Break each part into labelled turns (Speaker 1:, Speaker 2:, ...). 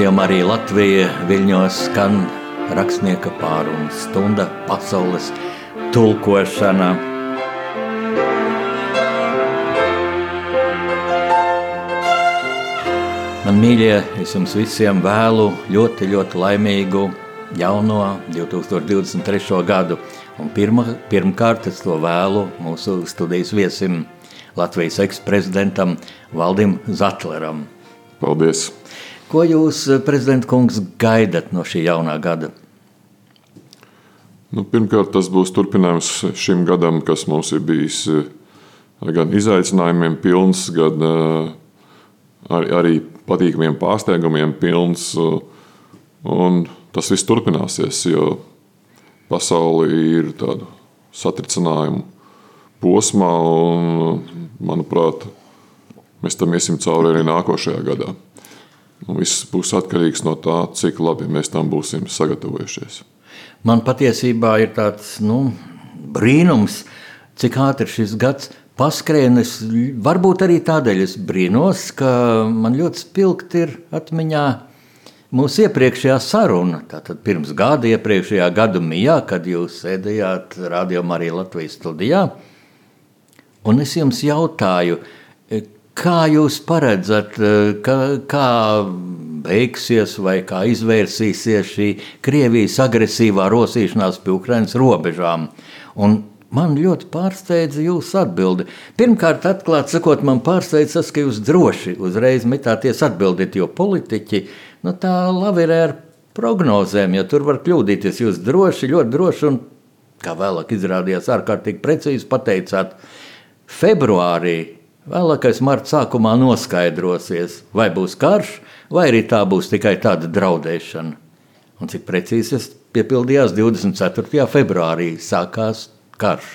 Speaker 1: Radījumā arī Latvija viļņos skan rakstnieka pārunu stunda pasaules tulkošana. Man mīļie, es jums visiem vēlu ļoti, ļoti laimīgu jauno 2023. gadu. Un pirma, pirmkārt es to vēlu mūsu studijas viesim, Latvijas eksprezidentam Valdim Zatleram.
Speaker 2: Paldies!
Speaker 1: Ko jūs, eh, prezidenta kungs, gaidat no šī jaunā gada?
Speaker 2: Nu, pirmkārt, tas būs turpinājums šim gadam, kas mums ir bijis eh, gan izaicinājumiem pilns, gan eh, arī, arī patīkamiem pārsteigumiem pilns. Un tas viss turpināsies, jo pasaule ir tāda satricinājumu posmā, un, manuprāt, mēs tam iesim cauri arī nākošajā gadā. Viss būs atkarīgs no tā, cik labi mēs tam būsim sagatavojušies.
Speaker 1: Man patiesībā ir tāds nu, brīnums, cik ātri šis gads paskrienas. Varbūt arī tādēļ es brīnos, ka man ļoti spilgti ir atmiņā mūsu iepriekšējā saruna. Tātad pirms gada, iepriekšējā gada mijā, kad jūs sēdējāt Radio Marija Latvijas studijā. Un es jums jautāju, Kā jūs paredzat, eh, ka, kā beigsies vai kā izvērsīsies šī Krievijas agresīvā rosīšanās pie Ukraiņas robežām? Un man ļoti pārsteidza jūsu atbildi. Pirmkārt, atklāti sakot, man pārsteidz tas, ka jūs droši uzreiz metāties atbildēt, jo politiķi nu, tā labi ir ar prognozēm, jo tur var kļūdīties. Jūs droši, ļoti droši un, kā vēlāk izrādījās, ārkārtīgi precīzi pateicāt, februārī Vēlākais marta sākumā noskaidrosies, vai būs karš, vai arī tā būs tikai tāda draudēšana. Un cik precīzi tas piepildījās 24. februārī, sākās karš.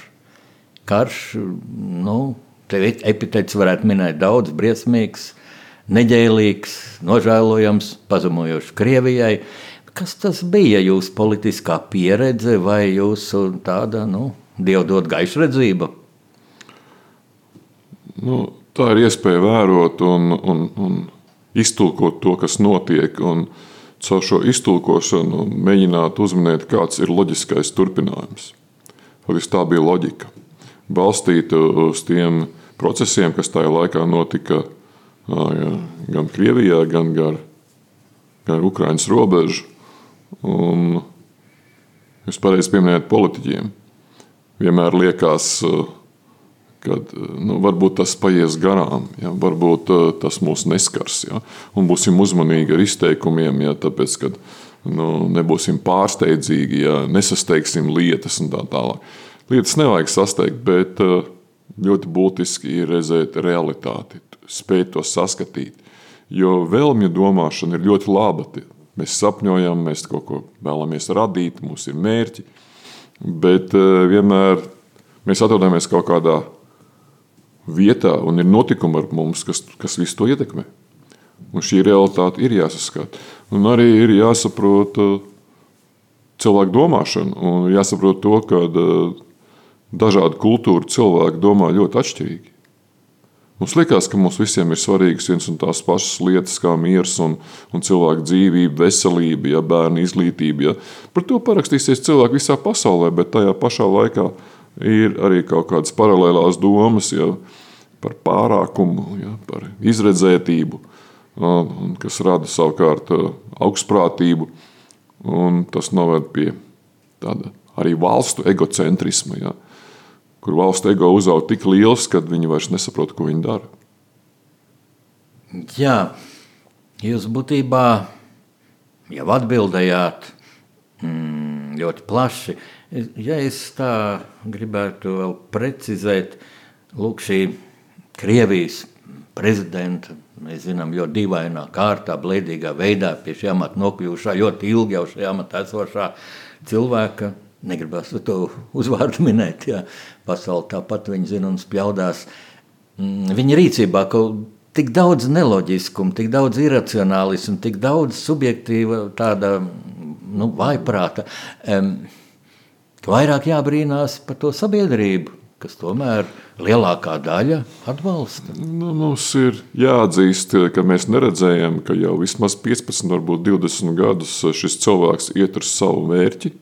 Speaker 1: Karš, nu, te epitets varētu minēt daudz, briesmīgs, neģēlīgs, nožēlojams, pazemojošs Krievijai. Kas tas bija jūsu politiskā pieredze vai jūsu tāda, nu, dievdot gaišredzība?
Speaker 2: Nu, tā ir iespēja vērot un, un, un iztulkot to, kas notiek. Un caur šo iztulkošanu mēģināt uzminēt, kāds ir loģiskais turpinājums. Faktiski tā bija loģika. Balstīta uz tiem procesiem, kas tajā laikā notika gan Krievijā, gan gar, gar Ukraiņas robežu. Un jūs pareizi pieminējat politiķiem. Vienmēr liekas, uh, kad nu, varbūt tas paies garām, ja, varbūt uh, tas mūs neskars. Ja, un būsim uzmanīgi ar izteikumiem, ja, tāpēc, ka nu, nebūsim pārsteidzīgi, ja nesasteigsim lietas un tā tālāk. Lietas nevajag sasteigt, bet uh, ļoti būtiski ir redzēt realitāti, spēt to saskatīt. Jo vēlmju domāšana ir ļoti laba. Mēs sapņojam, mēs kaut ko vēlamies radīt, mums ir mērķi, bet vienmēr mēs atrodamies kaut kādā vietā un ir notikumi ar mums, kas, kas visu to ietekmē. Un šī realitāte ir jāsaskata. Un arī ir jāsaprot uh, cilvēku domāšana un jāsaprot to, ka uh, dažādu kultūru cilvēki domā ļoti atšķirīgi. Mums liekas, ka mums visiem ir svarīgas viens un tās pašas lietas, kā miers un, un cilvēku dzīvība, veselība, ja, bērnu izglītība. Ja. Par to parakstīsies cilvēki visā pasaulē, bet tajā pašā laikā ir arī kaut kādas paralēlās domas ja, par pārākumu, ja, par izredzētību, kas rada savukārt augstprātību. Tas noved pie tāda arī valstu egocentrisma, ja, kur valstu ego uzaug tik liels, ka viņi vairs nesaprot, ko viņi dara.
Speaker 1: Jā, jūs būtībā jau atbildējāt mm, ļoti plaši. Uh, Ja es tā gribētu vēl precizēt, lūk, šī Krievijas prezidenta, mēs zinām, ļoti dīvainā kārtā, blēdīgā veidā pie šī amata nokļuvušā, ļoti ilgi jau šajā amatā esošā cilvēka, negribas to uzvārdu minēt, ja pasauli tāpat viņi zina un spjaudās. Mm, viņa rīcībā kaut tik daudz neloģiskumu, tik daudz iracionālismu, tik daudz subjektīva tāda nu, vaiprāta. Um, vairāk jābrīnās par to sabiedrību, kas tomēr lielākā daļa atbalsta.
Speaker 2: Nu, mums ir jāatzīst, ka mēs neredzējām, ka jau vismaz 15, varbūt 20 gadus šis cilvēks iet uz savu mērķi.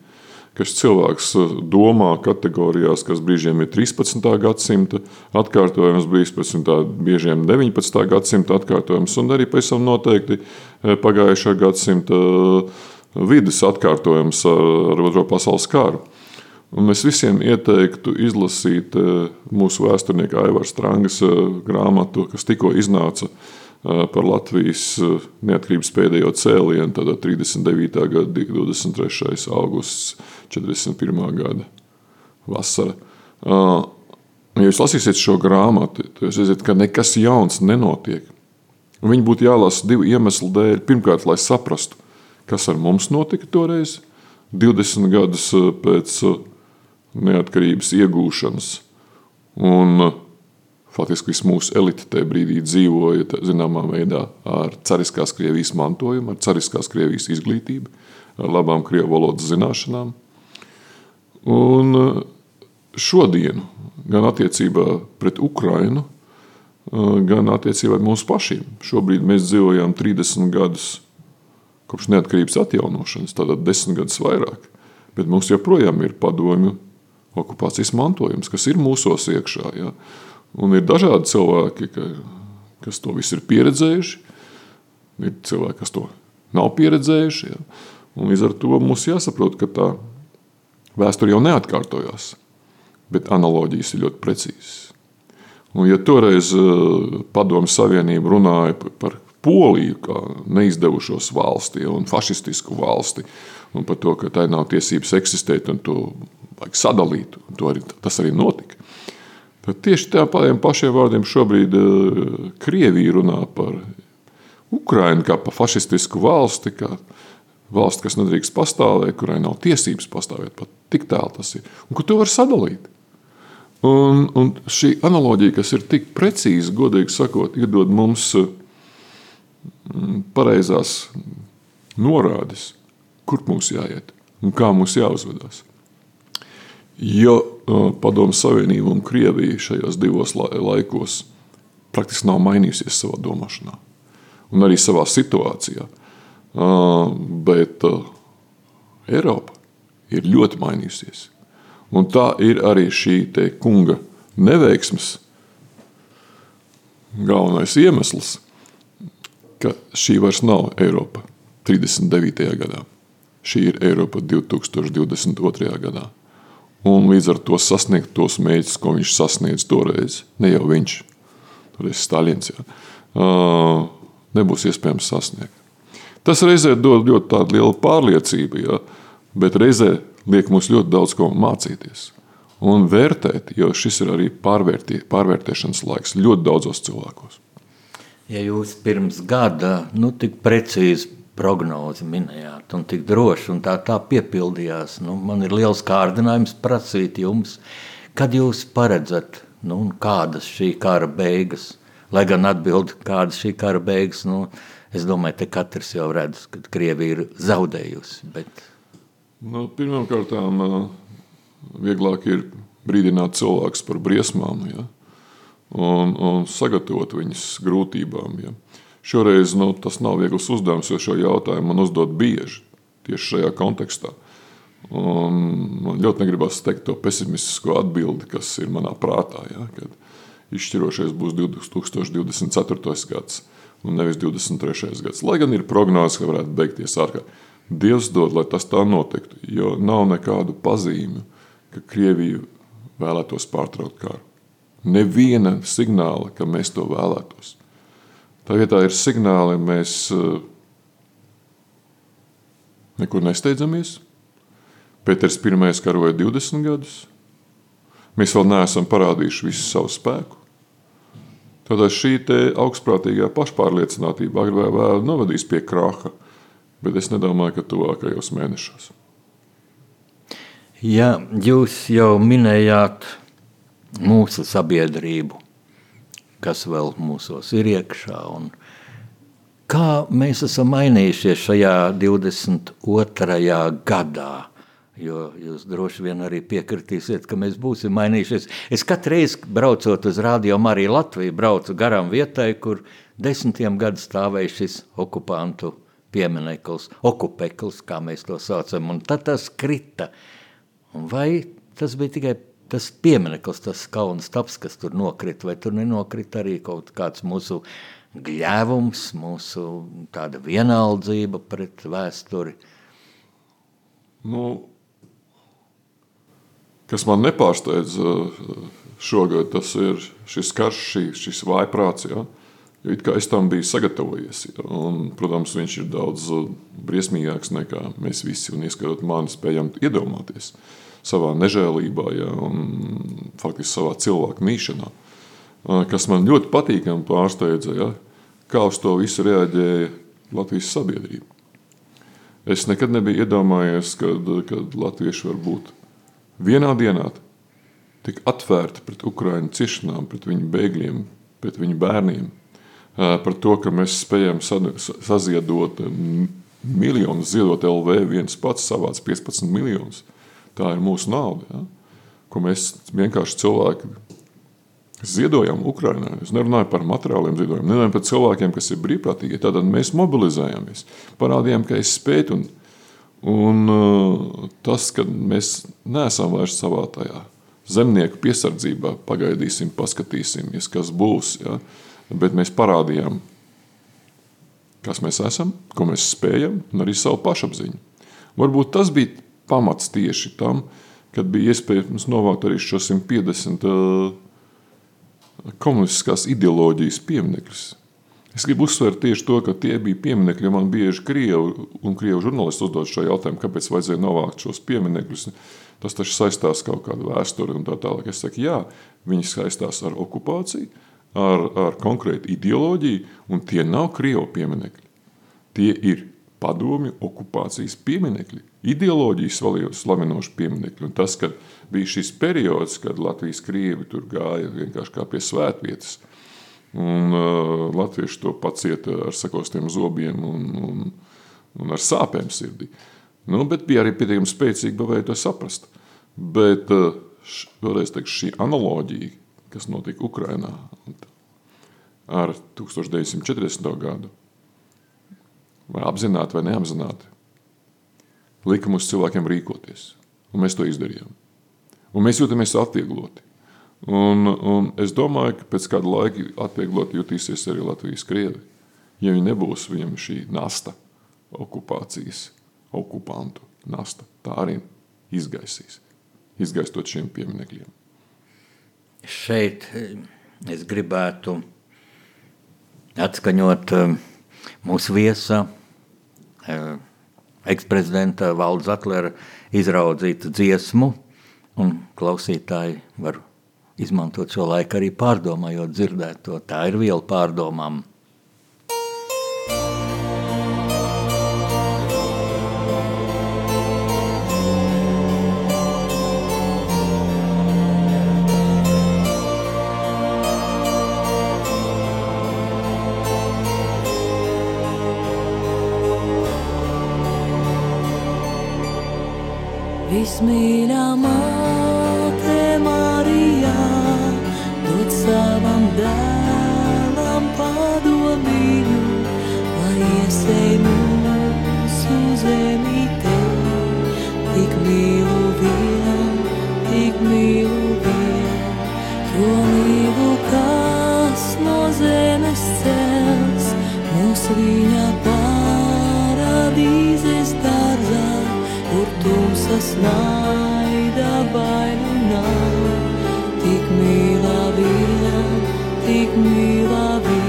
Speaker 2: Kas cilvēks domā kategorijās, kas brīžiem ir 13. gadsimta atkārtojums, brīžiem 19. gadsimta atkārtojums, un arī tam noteikti eh, pagājušā gadsimta eh, vidas atkārtojums ar Otro pasaules kāru. Un mēs visiem ieteiktu izlasīt eh, mūsu vēsturnieka Aivara Strangas eh, grāmatu, kas tikko iznāca eh, par Latvijas neatkarības pēdējo cēlienu, tad 39. gada 23. augusts, 41. gada vasara. Ja jūs lasīsiet šo grāmatu, tad jūs redzat, ka nekas jauns nenotiek. Un viņi būtu jālasa divu iemeslu dēļ. Pirmkārt, lai saprastu, kas ar mums notika toreiz, 20 gadus pēc neatkarības iegūšanas. Un, Faktiski viss mūsu elite tajā brīdī dzīvoja zināmā veidā ar cariskās Krievijas mantojumu, ar cariskās Krievijas izglītību, ar labām krievu valodas zināšanām. Un šodien, gan attiecībā pret Ukrainu, gan attiecībā pret mums pašiem, šobrīd mēs dzīvojam 30 gadus kopš neatkarības atjaunošanas, tātad 10 gadus vairāk, bet mums joprojām ir padomju okupācijas mantojums, kas ir mūsos iekšā. Ja? Un ir dažādi cilvēki, ka, kas to visu ir pieredzējuši, ir cilvēki, kas to nav pieredzējuši. Ja? Un līdz ar to mums jāsaprot, ka tā vēsture jau neatkārtojās, bet analoģijas ir ļoti precīzas. Un, ja toreiz eh, Padomu Savienība runāja par Poliju kā neizdevušos valsti un fašistisku valsti, un par to, ka tai nav tiesības eksistēt un to vajag sadalīt. Arī, tas arī notika. Tad tieši tādiem pašiem vārdiem šobrīd uh, Krievija runā par Ukrainu kā par fašistisku valsti, kā valsti, kas nedrīkst pastāvēt, kurai nav tiesības pastāvēt. Pat tik tālu tas ir. Un kur to var sadalīt? Un, un šī analoģija, kas ir tik precīza, godīgi sakot, iedod mums uh, pareizās norādes, kur mums jāiet un kā mums jāuzvedās. Jo Padomu Savienība un Krievija šajos divos laikos praktiski nav mainījusies savā domāšanā un arī savā situācijā. Bet Eiropa ir ļoti mainījusies. Un tā ir arī šī kunga neveiksmes galvenais iemesls, ka šī vairs nav Eiropa 39. gadā. Šī ir Eiropa 2022. gadā un līdz ar to sasniegt tos mērķus, ko viņš sasniedz toreiz. Ne jau viņš, toreiz Stalins, jā, nebūs iespējams sasniegt. Tas reizē dod ļoti lielu pārliecību, jā, bet reizē liek mums ļoti daudz ko mācīties un vērtēt, jo šis ir arī pārvērtē, pārvērtēšanas laiks ļoti daudzos cilvēkos.
Speaker 1: Ja jūs pirms gada nu, tik precīzi prognozi minējāt, un tik droši, un tā, tā piepildījās. Nu, man ir liels kārdinājums prasīt jums, kad jūs paredzat, nu, kādas šī kara beigas, lai gan atbild, kādas šī kara beigas, nu, es domāju, te katrs jau redz, ka Krievija ir zaudējusi, bet...
Speaker 2: Nu, pirmkārt, vieglāk ir brīdināt cilvēkus par briesmām, ja? Un, un sagatavot viņus grūtībām, ja? Šoreiz nu, tas nav viegls uzdevums, jo šo jautājumu man uzdod bieži tieši šajā kontekstā. Un man ļoti negribas teikt to pesimistisko atbildi, kas ir manā prātā. Ja, kad izšķirošais būs 2024. gads un nevis 23. gads. Lai gan ir prognozes, ka varētu beigties ārkārtīgi. Dievs dod, lai tas tā notiktu, jo nav nekādu pazīmi, ka Krievija vēlētos pārtraukt karu. Neviena signāla, ka mēs to vēlētos. Tā vietā ir signāli, mēs eh, nekur nesteidzamies. Pēters I karoja 20 gadus. Mēs vēl neesam parādījuši visu savu spēku. Tātad šī augstprātīgā pašpārliecinātība agrāk vai vēlāk novadīs pie kraha, bet es nedomāju, ka tuvākajos mēnešos.
Speaker 1: Ja jūs jau minējāt mūsu sabiedrību, kas vēl mūsos ir iekšā. Un kā mēs esam mainījušies šajā 22. gadā, jo jūs droši vien arī piekritīsiet, ka mēs būsim mainījušies. Es katru reizi braucot uz Radio Mariju Latviju, braucu garām vietai, kur desmitiem gadu stāvēja šis okupantu piemineklis, okupeklis, kā mēs to saucam, un tad tas krita. Vai tas bija tikai tas piemineklis, tas kaunas taps, kas tur nokrita, vai tur nenokrita arī kaut kāds mūsu gļēvums, mūsu tāda vienaldzība pret vēsturi?
Speaker 2: Nu, Kas man nepārsteidz eh, šogad, tas ir šis karš, šī, šis vājprāts. Ja? Jo it kā es tam biju sagatavojies. Ja? Un, protams, viņš ir daudz eh, briesmīgāks nekā mēs visi, un ieskaitot mani, spējam iedomāties savā nežēlībā ja? un faktiski savā cilvēku mīšanā. Eh, kas man ļoti patīkami pārsteidza, ja? kā uz to visu reaģēja Latvijas sabiedrība. Es nekad nebiju iedomājies, kad latvieši var būt vienā dienā tik atvērti pret Ukraiņu ciešanām, pret viņu bēgļiem, pret viņu bērniem, par to, ka mēs spējam saziedot miljonus, ziedot LV viens pats savāc 15 miljonus. Tā ir mūsu nauda, ja? ko mēs vienkārši cilvēki ziedojam Ukrainai. Es nerunāju par materiāliem ziedojumiem, nerunāju par cilvēkiem, kas ir brīvprātīgi. Tad mēs mobilizējāmies, parādījām, ka es spēju un Un uh, tas, ka mēs neesam vairs savā tajā zemnieku piesardzībā, pagaidīsim, paskatīsimies, kas būs. Ja? Bet mēs parādījām, kas mēs esam, ko mēs spējam, un arī savu pašapziņu. Varbūt tas bija pamats tieši tam, kad bija iespējams novākt arī šo 150 uh, komunistiskās ideoloģijas pieminekļus Es gribu uzsvērt tieši to, ka tie bija pieminekļi. Man bieži krievi un krievu žurnālisti uzdod šo jautājumu, kāpēc vajadzēja novākt šos pieminekļus. Tas taču saistās kaut kādu vēsturi un tā tālāk. Es saku, jā, viņi saistās ar okupāciju, ar, ar konkrētu ideoloģiju, un tie nav krievu pieminekļi. Tie ir padomju okupācijas pieminekļi, ideoloģijas slavinoši pieminekļi. Un tas, kad bija šis periods, kad Latvijas krievi tur gāja vienkārši kā pie svētvietas – Un uh, latvieši to pacieta ar sakostiem zobiem un, un, un ar sāpēm sirdī. Nu, bet bija arī pietiekami spēcīgi pavēja to saprast. Bet uh, vēlreiz teikšu, šī analoģija, kas notika Ukrainā ar 1940. gadu, vai apzināti vai neapzināti, lika mums cilvēkiem rīkoties. Un mēs to izdarījām. Un mēs jūtamies atviegloti. Un, un es domāju, ka pēc kāda laika atvieglot jutīsies arī Latvijas krievi. Ja viņi nebūs viņam šī nasta, okupācijas, okupantu nasta, tā arī izgaisīs, izgaistot šiem pieminekļiem.
Speaker 1: Šeit es gribētu atskaņot eh, mūsu viesa, eh, eksprezidenta Valdes Atlera izraudzītu dziesmu, un klausītāji var izmantot šo laiku arī pārdomājot dzirdēto. Tā ir viela pārdomām. Vismīļā māte Marija, dod savam dēlam padomību, lai iesēj mūsu zemītē. Tik mīlu vien, tik mīlu vien, jo mīlu, kas no zemes cels, mūs viņa tumsas naida bailu nav. Tik mīlā vien, tik mīlā vien,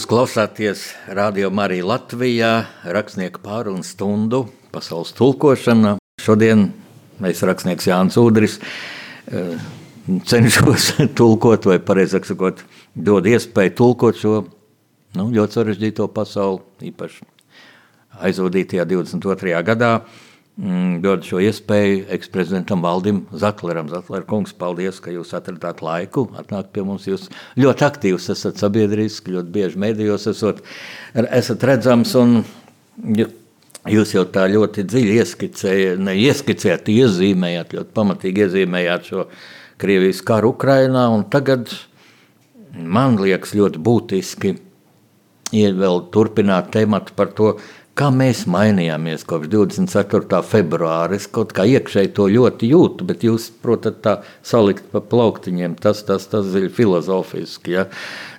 Speaker 1: Jūs klausāties Radio Marija Latvijā, rakstnieku pārunu stundu, pasaules tulkošana. Šodien mēs, rakstnieks Jānis Udris, eh, cenšos tulkot, vai precīzāk sakot, dod iespēju tulkot šo nu, ļoti sarežģīto pasauli, īpaši aizvadītajā 22. gadā. Mm, Dod šo iespēju eksprezidentam Valdim Zakleram. Zakler kungs, paldies, ka jūs atradāt laiku atnākt pie mums. Jūs ļoti aktīvs esat sabiedriski, ļoti bieži mēdījos esat, esat redzams. Un, Jūs jau tā ļoti dziļi ieskicējāt, ne ieskicējāt, iezīmējāt, ļoti pamatīgi iezīmējāt šo Krievijas karu Ukrainā. Tagad man liekas ļoti būtiski ir vēl turpināt tematu par to, kā mēs mainījāmies kopš 24. februāra. Es kaut kā iekšēji to ļoti jūtu, bet jūs, protams, tā salikt pa plauktiņiem, tas, tas, tas ir filozofiski. Ja?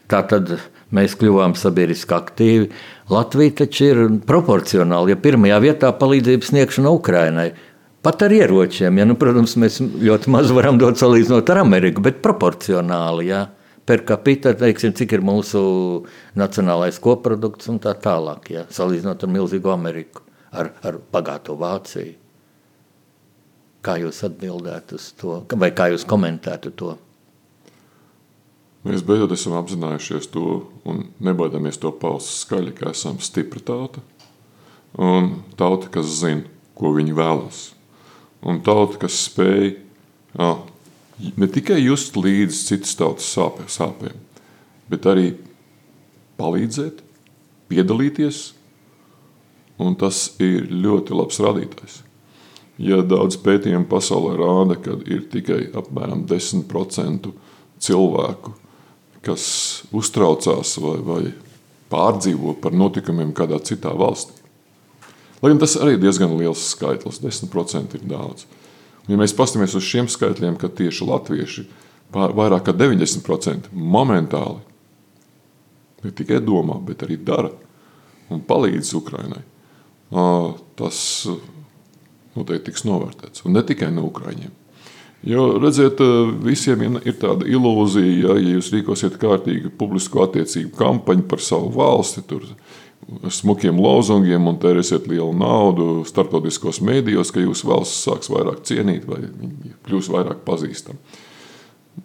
Speaker 1: Tā tad mēs kļuvām sabiedriski aktīvi. Latvija taču ir proporcionāli, ja pirmajā vietā palīdzības sniegšana Ukrainai. Pat ar ieročiem, ja, nu, protams, mēs ļoti maz varam dot salīdzinot ar Ameriku, bet proporcionāli. Ja per capita, teiksim, cik ir mūsu nacionālais koprodukts un tā tālāk, ja, salīdzinot ar milzīgu Ameriku, ar, ar bagāto Vāciju. Kā jūs atbildētu uz to, vai kā jūs komentētu to?
Speaker 2: Mēs beidzot esam apzinājušies to un nebaidāmies to paust skaļi, ka esam stipra tauta un tauta, kas zina, ko viņi vēlas. Un tauta, kas spēj jā, ne tikai just līdzi citas tautas sāpē, sāpēm, bet arī palīdzēt, piedalīties, un tas ir ļoti labs rādītājs. Ja daudz pētījumu pasaulē rāda, ka ir tikai apmēram 10% cilvēku, kas uztraucās vai, vai pārdzīvo par notikumiem kādā citā valstī. Lai gan tas arī ir diezgan liels skaitlis, 10% ir daudz. Ja mēs paskatāmies uz šiem skaitļiem, ka tieši latvieši vairāk kā 90% momentāli ne tikai domā, bet arī dara un palīdz Ukrainai, tas noteikti tiks novērtēts. Un ne tikai no Ukraiņiem. Jo, redziet, visiem ir tāda ilūzija, ja, ja jūs rīkosiet kārtīgi publisko attiecību kampaņu par savu valsti, tur smukiem lozungiem un tērēsiet lielu naudu starptautiskos mēdījos, ka jūsu valsts sāks vairāk cienīt vai kļūs vairāk pazīstama.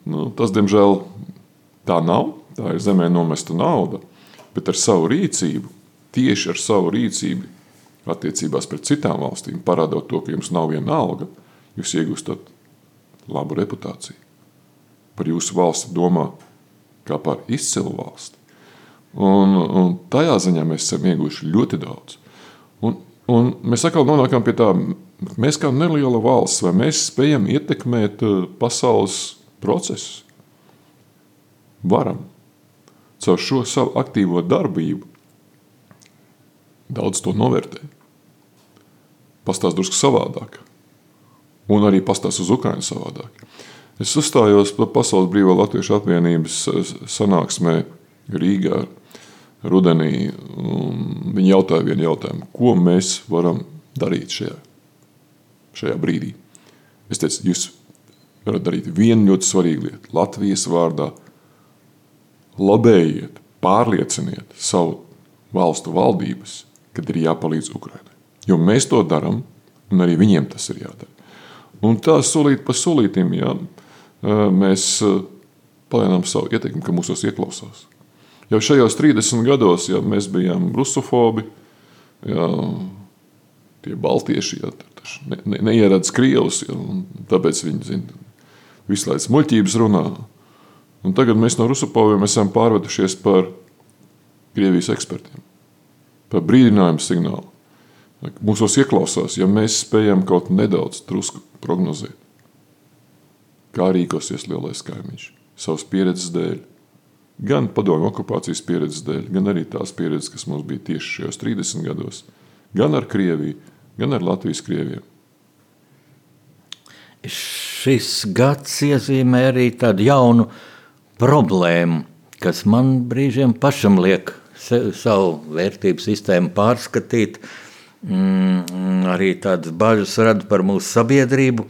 Speaker 2: Nu, tas, diemžēl, tā nav. Tā ir zemē nomesta nauda, bet ar savu rīcību, tieši ar savu rīcību attiecībās pret citām valstīm, parādot to, ka jums nav viena alga, jūs iegūstat labu reputāciju. Par jūsu valsti domā kā par izcilu valsti. Un, un tajā ziņā mēs esam ieguvuši ļoti daudz. Un, un mēs atkal nonākam pie tā, mēs kā neliela valsts, vai mēs spējam ietekmēt eh, pasaules procesus? Varam. Caur šo savu aktīvo darbību daudz to novērtē. Pastāst drusku savādāk. Un arī pastāst uz Ukrainu savādāk. Es uzstājos Pasaules Brīvā Latviešu apvienības sanāksmē Rīgā rudenī. Viņi jautāja vienu jautājumu, ko mēs varam darīt šajā, šajā brīdī. Es teicu, jūs varat darīt vienu ļoti svarīgu lietu. Latvijas vārdā labējiet, pārlieciniet savu valstu valdības, kad ir jāpalīdz Ukrainai. Jo mēs to darām, un arī viņiem tas ir jādara. Un tā solīt pa solītim, jā, mēs palielinām savu ietekmi, ka mūsos ieklausās. Jau šajos 30 gados ja, mēs bijām rusofobi, ja, tie baltieši ja, ne, ne, neieradz krievus, ja, tāpēc viņi zina, visu laiku muļķības runā. Un tagad mēs no rusofobiem esam pārvedušies par Krievijas ekspertiem, par brīdinājumu signālu. Mūsos ieklausās, ja mēs spējam kaut nedaudz prognozēt, kā rīkosies lielais kaimiņš savas pieredzes dēļ Gan padomju okupācijas pieredzes dēļ, gan arī tās pieredzes, kas mums bija tieši šajos 30 gados, gan ar Krieviju, gan ar Latvijas krieviem.
Speaker 1: Šis gads iezīmē arī tādu jaunu problēmu, kas man brīžiem pašam liek savu vērtību sistēmu pārskatīt. Mm, arī tādas bažas rada par mūsu sabiedrību.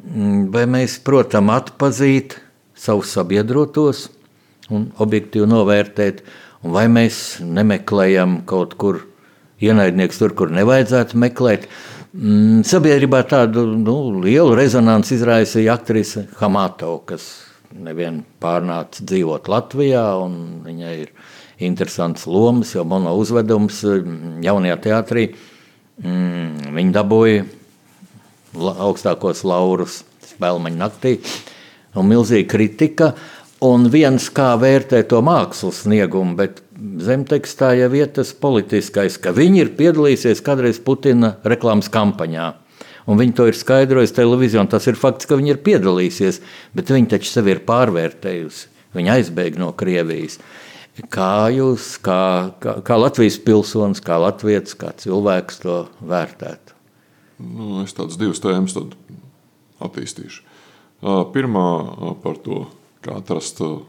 Speaker 1: Mm, vai mēs, protams, atpazīt savus sabiedrotos, un objektīvi novērtēt, un vai mēs nemeklējam kaut kur ienaidnieks tur, kur nevajadzētu meklēt. Mm, sabiedrībā tādu nu, lielu rezonanci izraisīja aktrise Hamato, kas nevien pārnāca dzīvot Latvijā, un viņai ir interesants lomas, jau mono uzvedums mm, jaunajā teātrī. Mm, viņa dabūja augstākos laurus Spēlmaņa naktī, un milzīga kritika. Uh, un viens kā vērtē to mākslas sniegumu, bet zemtekstā jau ir tas politiskais, ka viņi ir piedalījušies kādreiz Putina reklāmas kampaņā. Un viņi to ir skaidrojuši televīzijā, un tas ir fakts, ka viņi ir piedalījušies, bet viņi taču sevi ir pārvērtējusi. Viņi aizbēga no Krievijas. Kā jūs, kā, kā, kā Latvijas pilsonis, kā Latvijas, kā cilvēks to vērtētu?
Speaker 2: Nu, es tādas divas tēmas attīstīšu. Pirmā par to kā atrast uh,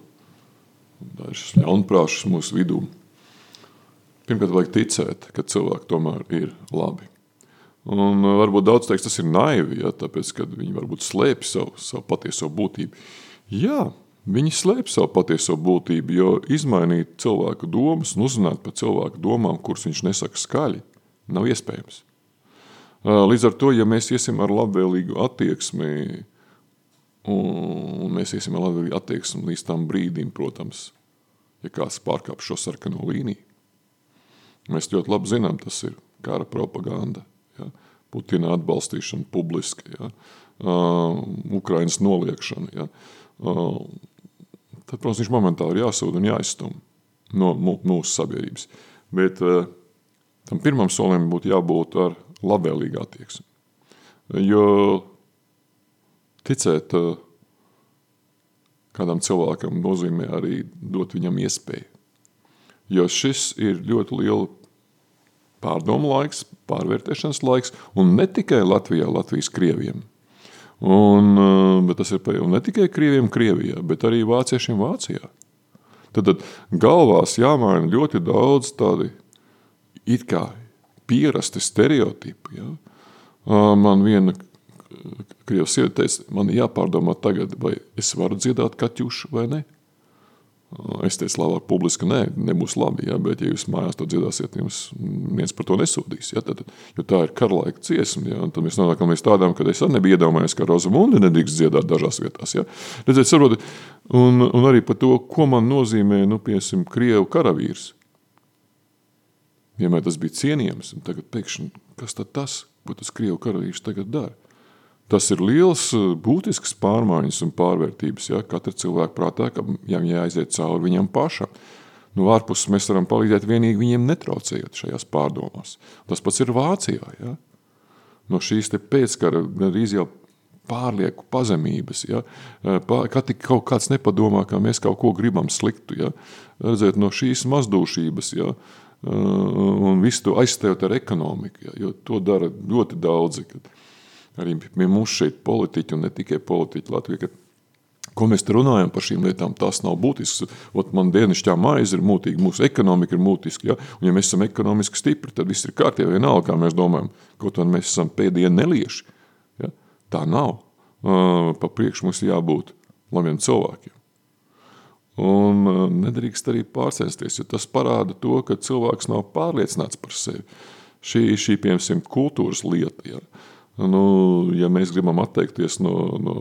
Speaker 2: dažus ļaunprāšus mūsu vidū. Pirmkārt, vajag ticēt, ka cilvēki tomēr ir labi. Un uh, varbūt daudz teiks, tas ir naivi, ja, tāpēc, ka viņi varbūt slēpj savu, savu patieso būtību. Jā, viņi slēpj savu patieso būtību, jo izmainīt cilvēku domas un uzzināt par cilvēku domām, kuras viņš nesaka skaļi, nav iespējams. Uh, līdz ar to, ja mēs iesim ar labvēlīgu attieksmi Un mēs iesim ar labvēlīgu attieksmi līdz tam brīdim, protams, ja kāds pārkāp šo sarkano līniju. Mēs ļoti labi zinām, tas ir kara propaganda, ja? Putina atbalstīšana publiski, ja? uh, Ukrainas noliekšana. Ja? Uh, tad, protams, viņš momentāli jāsūda un jāizstum no mūsu sabiedrības. Bet uh, tam pirmam solim būtu jābūt ar labvēlīgu attieksmi. Jo ticēt uh, kādam cilvēkam nozīmē arī dot viņam iespēju. Jo šis ir ļoti liela pārdomu laiks, pārvērtēšanas laiks, un ne tikai Latvijā, Latvijas krieviem. Un, uh, bet tas ir ne tikai krieviem Krievijā, bet arī vāciešiem Vācijā. Tad, tad galvās jāmaina ļoti daudz tādi it kā pierasti stereotipi. Ja? Uh, man viena Krievijas sieviete teica, man jāpārdomā tagad, vai es varu dziedāt kaķušu vai ne. Es teicu, labāk publiski, nē, nebūs labi, ja, bet ja jūs mājās to dziedāsiet, jums viens par to nesūdīs, ja, tad, jo tā ir karlaika ciesma, ja, un tad mēs nonākam līdz tādām, kad es arī nebiju iedomājies, ka Roza Mundi nedrīkst dziedāt dažās vietās. Redziet, sarodi, un, un arī par to, ko man nozīmē, nu, piesim, Krievu karavīrs. Vienmēr tas bija cienījams, un tagad pēkšņi, kas tad tas, ko tas Krievu karavīrs tagad dara? Tas ir liels, eh, būtisks pārmaiņas un pārvērtības. Ja? Katra cilvēka prātā, ka viņam jāaiziet cauri viņam pašam. No nu, ārpuses mēs varam palīdzēt vienīgi viņiem netraucējot šajās pārdomās. Tas pats ir Vācijā. Ja? No šīs pēckara gandrīz jau pārlieku pazemības, ja? ka tik kaut kāds nepadomā, ka mēs kaut ko gribam sliktu. Ja? Redzēt, no šīs mazdūšības, ja? un visu to aizstājot ar ekonomiku, ja? jo to dara ļoti daudzi. Arī pie mums šeit politiķi, un ne tikai politiķi Latvijā, Ko mēs te runājam par šīm lietām, tas nav būtisks. Ot, man dienasčā maize ir mūtīga, mūsu ekonomika ir mūtiska. Ja? Un, ja mēs esam ekonomiski stipri, tad viss ir kārtībā. Vienalga, kā mēs domājam, kaut gan mēs esam pēdējie nelieši. Ja? Tā nav. Pa priekšu mums jābūt labiem cilvēkiem. Un nedrīkst arī pārcensties, jo tas parāda to, ka cilvēks nav pārliecināts par sevi. Šī, šī piemēram, kultūras lieta. Ja, nu, ja mēs gribam atteikties no, no,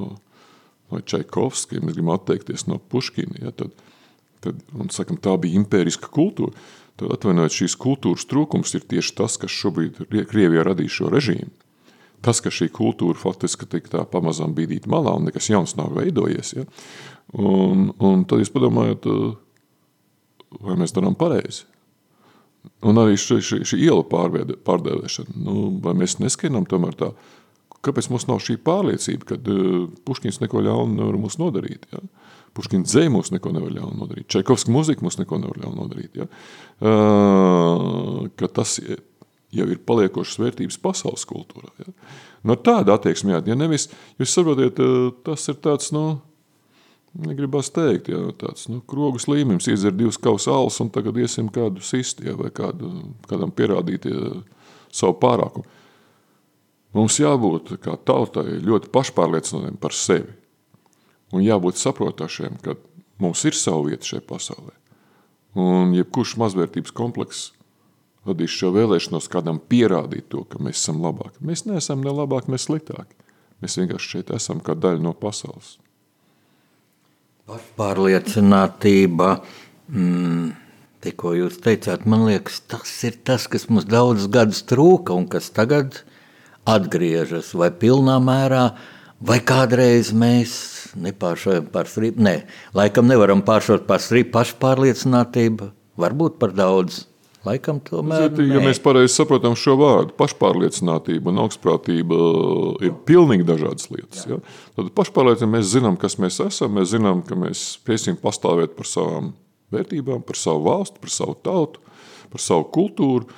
Speaker 2: no Čaikovska, ja mēs gribam atteikties no Puškina, ja, tad, tad sakam, tā bija impēriska kultūra, tad atvainojot šīs kultūras trūkums ir tieši tas, kas šobrīd Krievijā radīja šo režīmu tas, ka šī kultūra faktiski tik tā pamazām bīdīt malā un nekas jauns nav veidojies. Ja? Un, un tad jūs padomājat, vai mēs darām pareizi? Un arī šī, šī, šī iela pārvēde, pārdēvēšana, nu, vai mēs neskaidām tomēr tā, kāpēc mums nav šī pārliecība, ka uh, Puškins neko ļaunu nevar mums nodarīt, ja? Puškina dzēja mums neko nevar ļaunu nodarīt, Čaikovska muzika mums neko nevar ļaunu nodarīt, ja? uh, ka tas jau ir paliekošas vērtības pasaules kultūrā. Ja? No nu, tāda attieksme, ja nevis, jūs saprotiet, eh, tas ir tāds, nu, negribas teikt, jā, tāds, nu, krogus līmenis, iedzer divas kaus alas un tagad iesim kādu sisti, jā, vai kādu, kādam pierādīt jā, savu pārākumu. Mums jābūt kā tautai ļoti pašpārliecinātiem par sevi un jābūt saprotašiem, ka mums ir savu vietu šajā pasaulē. Un jebkurš mazvērtības komplekss vadīs šo vēlēšanos kādam pierādīt to, ka mēs esam labāki. Mēs neesam ne labāki, ne sliktāki. Mēs vienkārši šeit esam kā daļa no pasaules.
Speaker 1: Pašpārliecinātība, mm, tikko jūs teicāt, man liekas, tas ir tas, kas mums daudzus gadus trūka un kas tagad atgriežas vai pilnā mērā, vai kādreiz mēs nepāršojam par strīpu. Nē, laikam nevaram pāršot par strīpu pašpārliecinātību, varbūt par daudz Laikam tomēr.
Speaker 2: Ziniet, ja mēs pareizi saprotam šo vārdu, pašpārliecinātība un augstprātība ir pilnīgi dažādas lietas. Jā. Ja? Tad pašpārliecinātība mēs zinām, kas mēs esam, mēs zinām, ka mēs spēsim pastāvēt par savām vērtībām, par savu valstu, par savu tautu, par savu kultūru.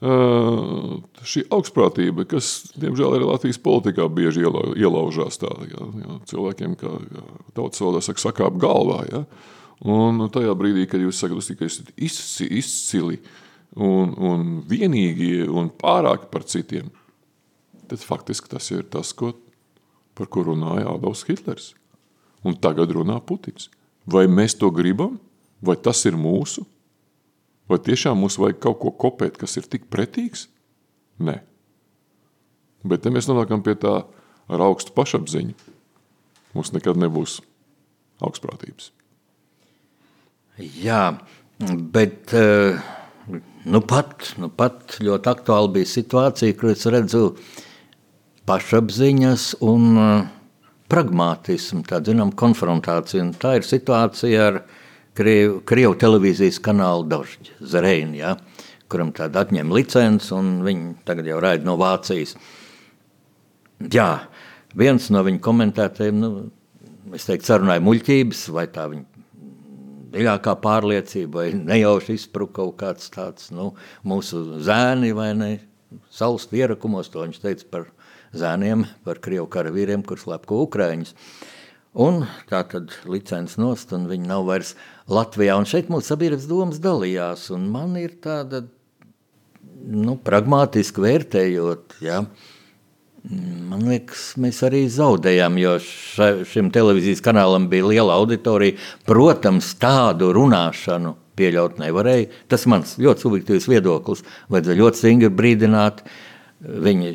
Speaker 2: Uh, šī augstprātība, kas, diemžēl, arī Latvijas politikā bieži ielaužās tā, jā, jā, cilvēkiem, kā tautas valodā saka, sakāp galvā. Jā. Un tajā brīdī, kad jūs sakat, ka esat izcili un, un vienīgi un pārāki par citiem, tad faktiski tas ir tas, ko, par ko runāja Adolfs Hitlers. Un tagad runā Putins. Vai mēs to gribam, vai tas ir mūsu, vai tiešām mums vajag kaut ko kopēt, kas ir tik pretīgs? Nē. Bet te mēs nonākam pie tā ar augstu pašapziņu. Mums nekad nebūs augstprātības.
Speaker 1: Jā, bet eh, nu pat, nu pat ļoti aktuāli bija situācija, kur es redzu pašapziņas un eh, pragmātismu, tādu zinām konfrontāciju. Un tā ir situācija ar Krievu, Krievu televīzijas kanālu Dožģi, Zreini, ja, kuram tāda atņem licenci un viņi tagad jau raida no Vācijas. Jā, viens no viņu komentētājiem, nu, es teiktu, sarunāja muļķības, vai tā viņa dziļākā pārliecība, vai nejauši izspruka kaut kāds tāds nu, mūsu zēni vai ne, savus ierakumos, to viņš teica par zēniem, par Krievu karavīriem, kur slepko Ukraiņus. Un tā tad licences nost, un viņi nav vairs Latvijā. Un šeit mūsu sabiedrības domas dalījās, un man ir tāda, nu, pragmātiski vērtējot, ja, uh, Man liekas, mēs arī zaudējām, jo ša, šim televīzijas kanālam bija liela auditorija. Protams, tādu runāšanu pieļaut nevarēja. Tas ir mans ļoti subjektīvs viedoklis. Vajadzēja ļoti stingri brīdināt. Viņi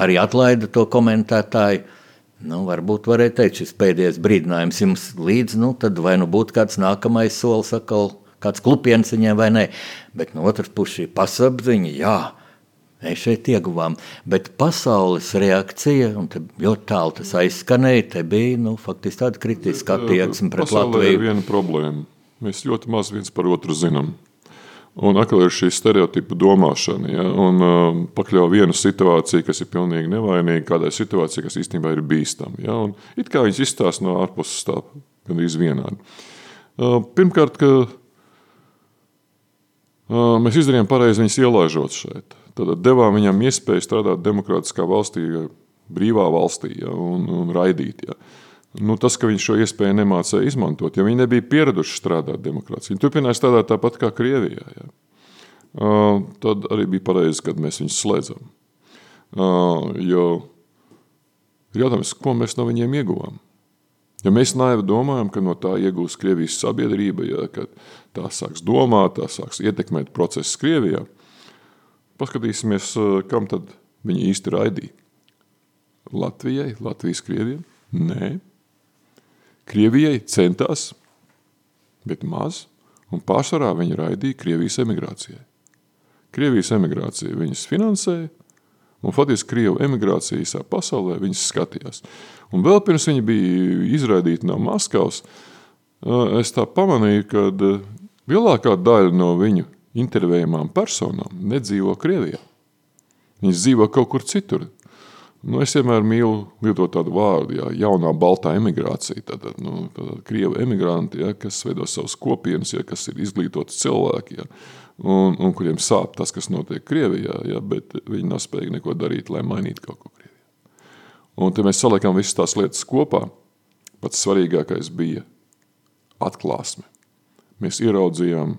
Speaker 1: arī atlaida to komentētāju. Nu, varbūt varēja teikt, šis pēdējais brīdinājums jums līdzi, nu, tad vai nu būtu kāds nākamais solis, atkal kāds klupiens viņiem vai nē. Bet no otras puses šī pasapziņa, jā, Mēs šeit ieguvām, bet pasaules reakcija, un ļoti tālu tas aizskanēja, te bija nu, faktiski tāda kritiska attieksme pret
Speaker 2: Pasaulē ir
Speaker 1: Latviju.
Speaker 2: viena problēma. Mēs ļoti maz viens par otru zinām. Un atkal ir šī stereotipa domāšana. Ja? Un uh, pakļauj vienu situāciju, kas ir pilnīgi nevainīga, kādai situācijai, kas īstenībā ir bīstama. Ja? Un it kā viņas izstāsta no ārpuses tā gandrīz vienādi. Uh, pirmkārt, ka uh, mēs izdarījām pareizi viņus ielaižot šeit. Tad devām viņam iespēju strādāt demokrātiskā valstī, brīvā valstī ja? un, un raidīt. Ja? Nu, tas, ka viņš šo iespēju nemācīja izmantot, jo viņi nebija pieraduši strādāt demokrātijā. Viņi turpināja strādāt tāpat kā Krievijā. Ja. Uh, tad arī bija pareizi, kad mēs viņus slēdzam. Uh, jo jautājums, ko mēs no viņiem ieguvām? Ja mēs naivi domājam, ka no tā iegūs Krievijas sabiedrība, ja, tā sāks domāt, tā sāks ietekmēt procesus Krievijā, paskatīsimies, uh, kam tad viņi īsti raidīja. Latvijai, Latvijas Krievijai? Nē. Krievijai centās, bet maz, un pārsvarā viņi raidīja Krievijas emigrācijai. Krievijas emigrācija viņus finansēja, un faktiski Krievu emigrācija visā pasaulē viņus skatījās. Un vēl pirms viņi bija izraidīti no Maskavas, es tā pamanīju, ka lielākā daļa no viņu intervējumām personām nedzīvo Krievijā. Viņas dzīvo kaut kur citur. Nu, es vienmēr mīlu lietot tādu vārdu, jā, jaunā baltā emigrācija. Tātad, nu, krievu emigranti, jā, kas veido savus kopienas, jā, kas ir izglītoti cilvēki, jā, un, un kuriem sāp tas, kas notiek Krievijā, jā, bet viņi nav spējīgi neko darīt, lai mainītu kaut ko Krievijā. Un te mēs saliekam visas tās lietas kopā. Pats svarīgākais bija atklāsme. Mēs ieraudzījām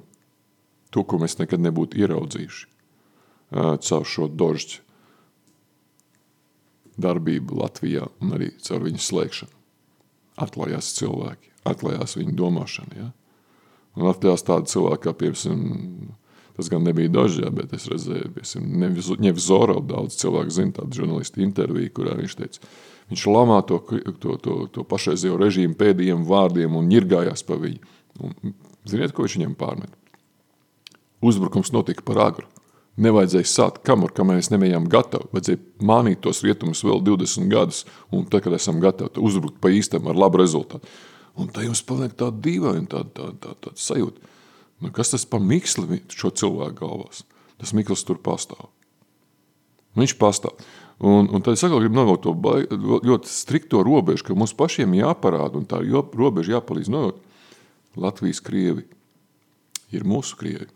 Speaker 2: to, ko mēs nekad nebūtu ieraudzījuši caur šo dožģi darbību Latvijā un arī caur viņu slēgšanu. Atklājās cilvēki, atklājās viņu domāšana. Ja? Un atklājās tādi cilvēki, kā piemēram, tas gan nebija daži, ja, bet es redzēju, piemēram, Nevzorov daudz cilvēku zina tādu žurnalistu interviju, kurā viņš teica, viņš lamā to, to, to, to pašreizējo režīmu pēdējiem vārdiem un ņirgājās pa viņu. Un, ziniet, ko viņš viņam pārmet? Uzbrukums notika par agru. Nevajadzēja sākt kamur, kamēr mēs nebijām gatavi. Vajadzēja mānīt tos rietumus vēl 20 gadus, un tad, kad esam gatavi, uzbrukt pa īstam ar labu rezultātu. Un tā jums paliek tāda dīvaina tā, tā, tā, tā sajūta. Nu, kas tas pa miksli šo cilvēku galvās? Tas mikls tur pastāv. Viņš pastāv. Un, un tad es atkal gribu novilkt to baig, ļoti strikto robežu, ka mums pašiem jāparāda, un tā robeža jāpalīdz novilkt. Latvijas krievi ir mūsu krievi.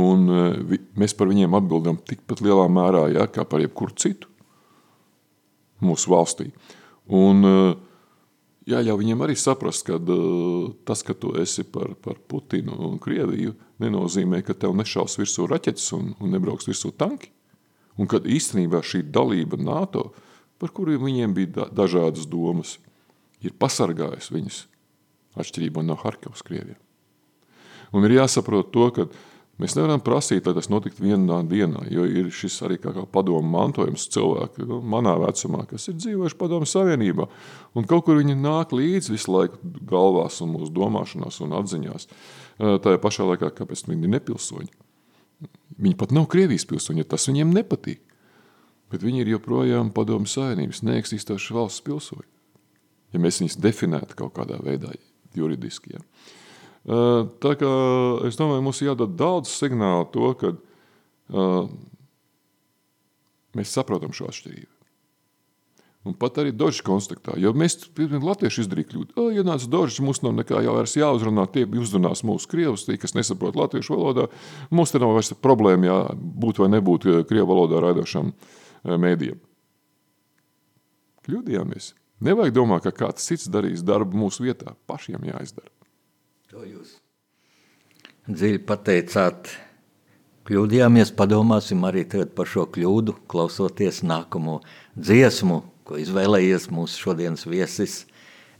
Speaker 2: Un vi, mēs par viņiem atbildam tikpat lielā mērā, ja, kā par jebkuru citu mūsu valstī. Un jāļauj viņiem arī saprast, ka tas, ka tu esi par, par Putinu un Krieviju, nenozīmē, ka tev nešaus virsū raķetes un, un nebrauks virsū tanki. Un kad īstenībā šī dalība NATO, par kuriem viņiem bija da, dažādas domas, ir pasargājusi viņus atšķirībā no Harkivas Krievijā. Un ir jāsaprot to, ka Mēs nevaram prasīt, lai tas notiktu vienā dienā, jo ir šis arī kā, kā padomu mantojums cilvēki, nu, manā vecumā, kas ir dzīvojuši padomu savienībā. Un kaut kur viņi nāk līdzi visu laiku galvās un mūsu domāšanās un atziņās. Ir pašā laikā, kāpēc viņi ir nepilsoņi. Viņi pat nav Krievijas pilsoņi, jo tas viņiem nepatīk. Bet viņi ir joprojām padomu savienības neeksistējuši valsts pilsoņi. Ja mēs viņus definētu kaut kādā veidā juridiski. Ja. Tā kā es domāju, mums jādod daudz signālu to, ka uh, mēs saprotam šo atšķirību. Un pat arī Dožs konstatē, jo mēs latvieši izdarīja kļūdu. O, ja nāc Dožs, mums nav nekā jau vairs jāuzrunā, tie uzrunās mūsu krievus, tie, kas nesaprot latviešu valodā. Mums te nav vairs problēma, jā, būt vai nebūt krievu valodā raidošam mēdījam. Kļūdījāmies. Nevajag domāt, ka kāds cits darīs darbu mūsu vietā. Pašiem jāizdara.
Speaker 1: To jūs dziļi pateicāt. Kļūdījāmies, padomāsim arī par šo kļūdu, klausoties nākamo dziesmu, ko izvēlējies mūsu šodienas viesis,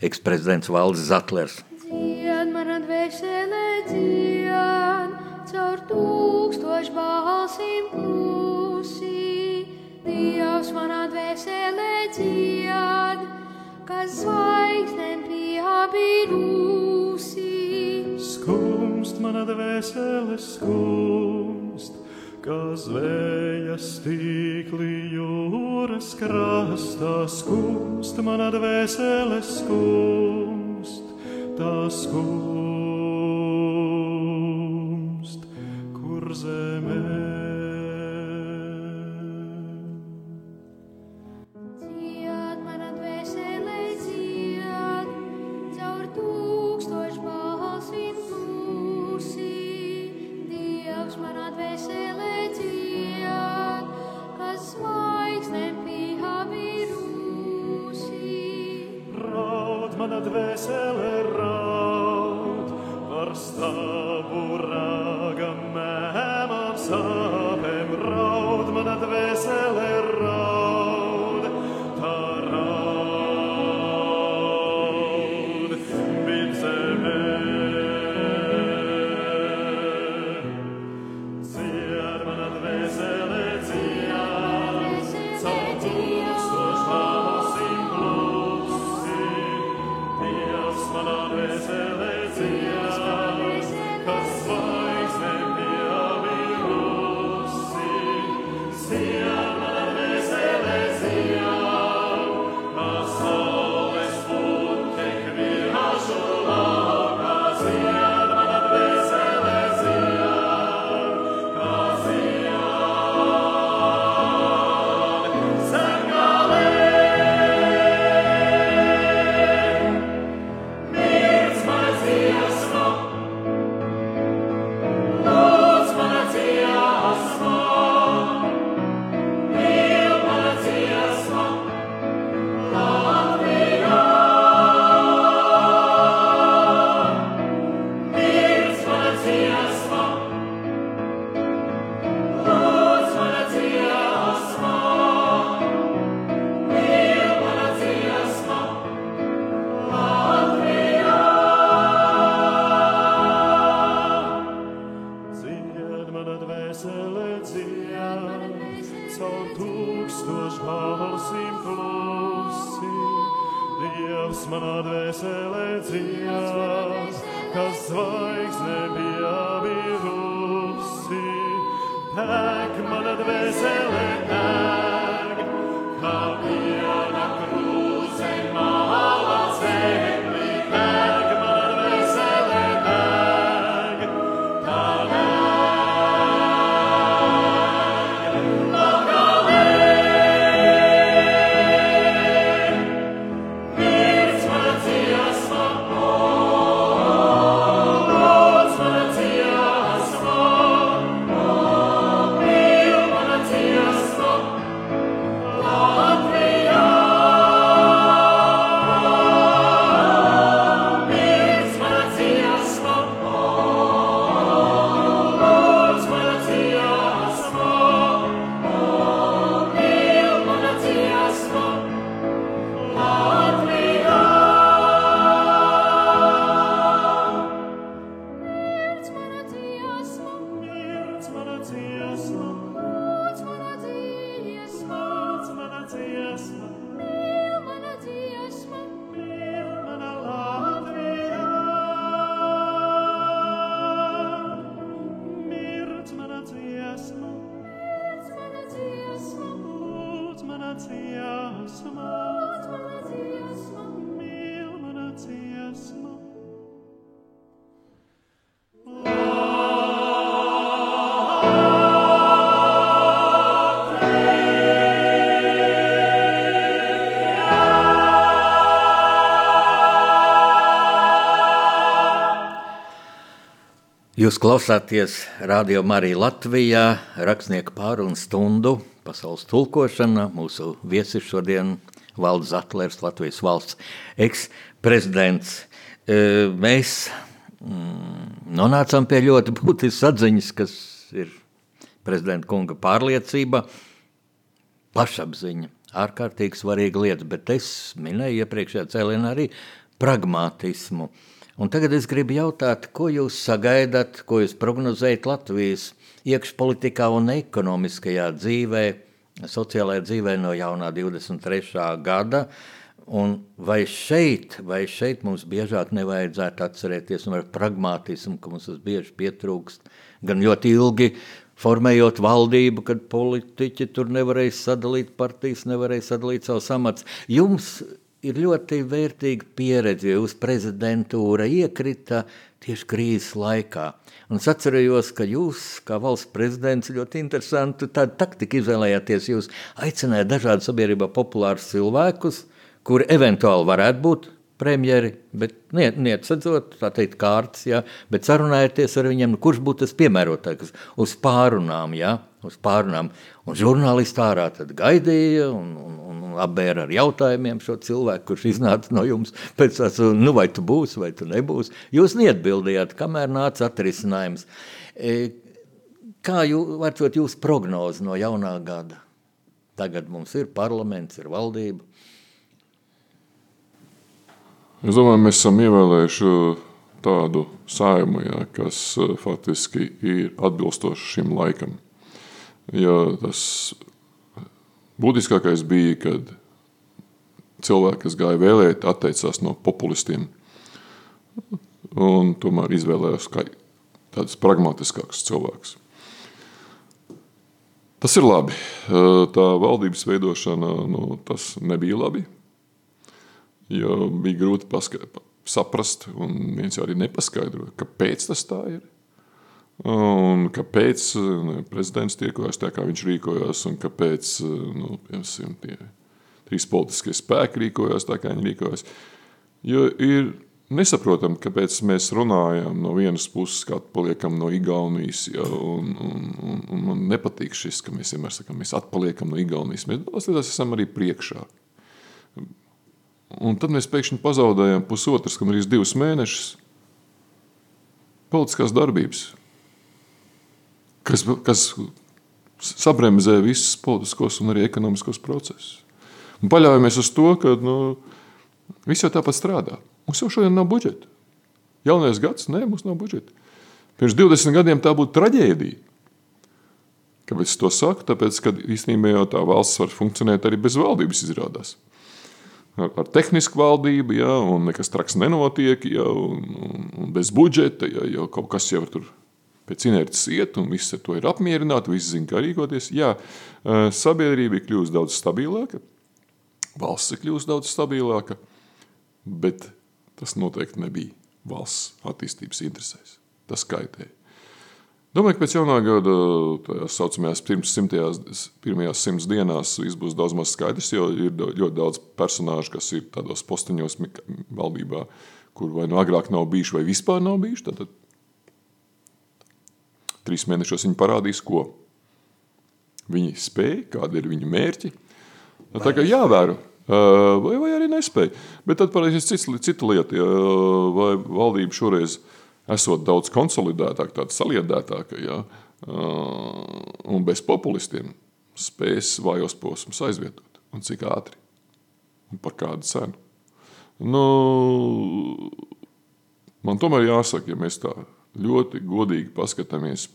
Speaker 1: eksprezidents Valdis Zatlers.
Speaker 3: Dzied man dvēselē dzied, caur tūkstošu balsīm klusi. Dievs man dvēselē dzied, kas zvaigznēm pieabīrusi.
Speaker 4: Skumst mana dvēsele skumst, Kā zvejas tīkli jūras krastā skumst, mana dvēsele skumst, tā skumst, kur zemē.
Speaker 1: Jūs klausāties Radio Marija Latvijā, rakstnieku pārunu stundu, pasaules tulkošana. Mūsu viesis šodien Valdis Atlers, Latvijas valsts eksprezidents. E, Mēs mm, nonācām pie ļoti būtiskas atziņas, kas ir prezidenta kunga pārliecība, pašapziņa, ārkārtīgi svarīga lieta, bet es minēju iepriekšējā cēlienā arī pragmatismu. Un tagad es gribu jautāt, ko jūs sagaidat, ko jūs prognozējat Latvijas iekšpolitikā un ekonomiskajā dzīvē, sociālajā dzīvē no jaunā 23. gada. Un vai šeit, vai šeit mums biežāk nevajadzētu atcerēties no pragmatismu, ka mums tas bieži pietrūkst, gan ļoti ilgi formējot valdību, kad politiķi tur nevarēja sadalīt partijas, nevarēja sadalīt savus amats. Jums ir ļoti vērtīga pieredze, jūsu prezidentūra iekrita tieši krīzes laikā. Un es atcerējos, ka jūs, kā valsts prezidents, ļoti interesantu tādu taktiku izvēlējāties. Jūs aicinājāt dažādu sabiedrībā populārus cilvēkus, kuri eventuāli varētu būt premjeri, bet niet, niecedzot, tā teikt, kārtas, jā, bet sarunājieties ar viņiem, nu, kurš būtu tas piemērotākais uz pārunām, jā, uz pārunām. Un žurnālisti ārā tad gaidīja un, un, un, apbēra ar jautājumiem šo cilvēku, kurš iznāca no jums pēc tās, nu, vai tu būsi, vai tu nebūsi. Jūs neatbildījāt, kamēr nāca atrisinājums. E, kā jūs, varbūt jūs prognozi no jaunā gada? Tagad mums ir parlaments, ir valdība.
Speaker 2: Es domāju, mēs esam ievēlējuši tādu saimu, jā, kas eh, faktiski ir atbilstoši šim laikam. Ja tas būtiskākais bija, kad cilvēki, kas gāja vēlēt, atteicās no populistiem un tomēr izvēlējās tādus pragmatiskākus cilvēkus. Tas ir labi. Eh, tā valdības veidošana nu, tas nebija labi jo bija grūti paska, saprast, un viens arī nepaskaidroja, kāpēc tas tā ir. Un kāpēc ne, prezidents rīkojas tā, kā viņš rīkojās, un kāpēc nu, piemēram, tie trīs politiskie spēki rīkojās tā, kā viņi rīkojās. Jo ir nesaprotami, kāpēc mēs runājam no vienas puses, kā atpaliekam no Igaunijas. Ja, un, un, un, un man nepatīk šis, ka mēs vienmēr sakām, mēs atpaliekam no Igaunijas. Mēs esam arī priekšā. Un tad mēs pēkšņi pazaudējām pusotras, gan arī divus mēnešus politiskās darbības, kas, kas sabremzē visus politiskos un arī ekonomiskos procesus. Un paļaujamies uz to, ka nu, viss jau tāpat strādā. Mums jau šodien nav budžeta. Jaunais gads, nē, mums nav budžeta. Pirms 20 gadiem tā būtu traģēdija. Kāpēc es to saku? Tāpēc, ka īstenībā jau tā valsts var funkcionēt arī bez valdības izrādās ar, ar tehnisku valdību, ja, un nekas traks nenotiek, ja, un, un, un bez budžeta, ja, jo kaut kas jau tur pēc inerces iet, un visi ar to ir apmierināti, visi zina, kā rīkoties. Jā, sabiedrība ir kļuvusi daudz stabilāka, valsts ir kļuvusi daudz stabilāka, bet tas noteikti nebija valsts attīstības interesēs. Tas kaitēja. Domāju, ka pēc jaunā gada, tajās saucamajās pirms simtajās, pirmajās simts dienās, viss būs daudz maz skaidrs, jo ir ļoti daudz personāžu, kas ir tādos posteņos valdībā, kur vai nu agrāk nav bijuši, vai vispār nav bijuši. Tad, tad trīs mēnešos viņi parādīs, ko viņi spēj, kādi ir viņu mērķi. Tā kā jāvēro. Vai, vai arī nespēja. Bet tad parādīsies cita lieta, ja, vai valdība šoreiz ir esot daudz konsolidētāka, tāda saliedētāka, ja, un bez populistiem spēs vājos posmus aizvietot. Un cik ātri? Un par kādu cenu? Nu, man tomēr jāsaka, ja mēs tā ļoti godīgi paskatāmies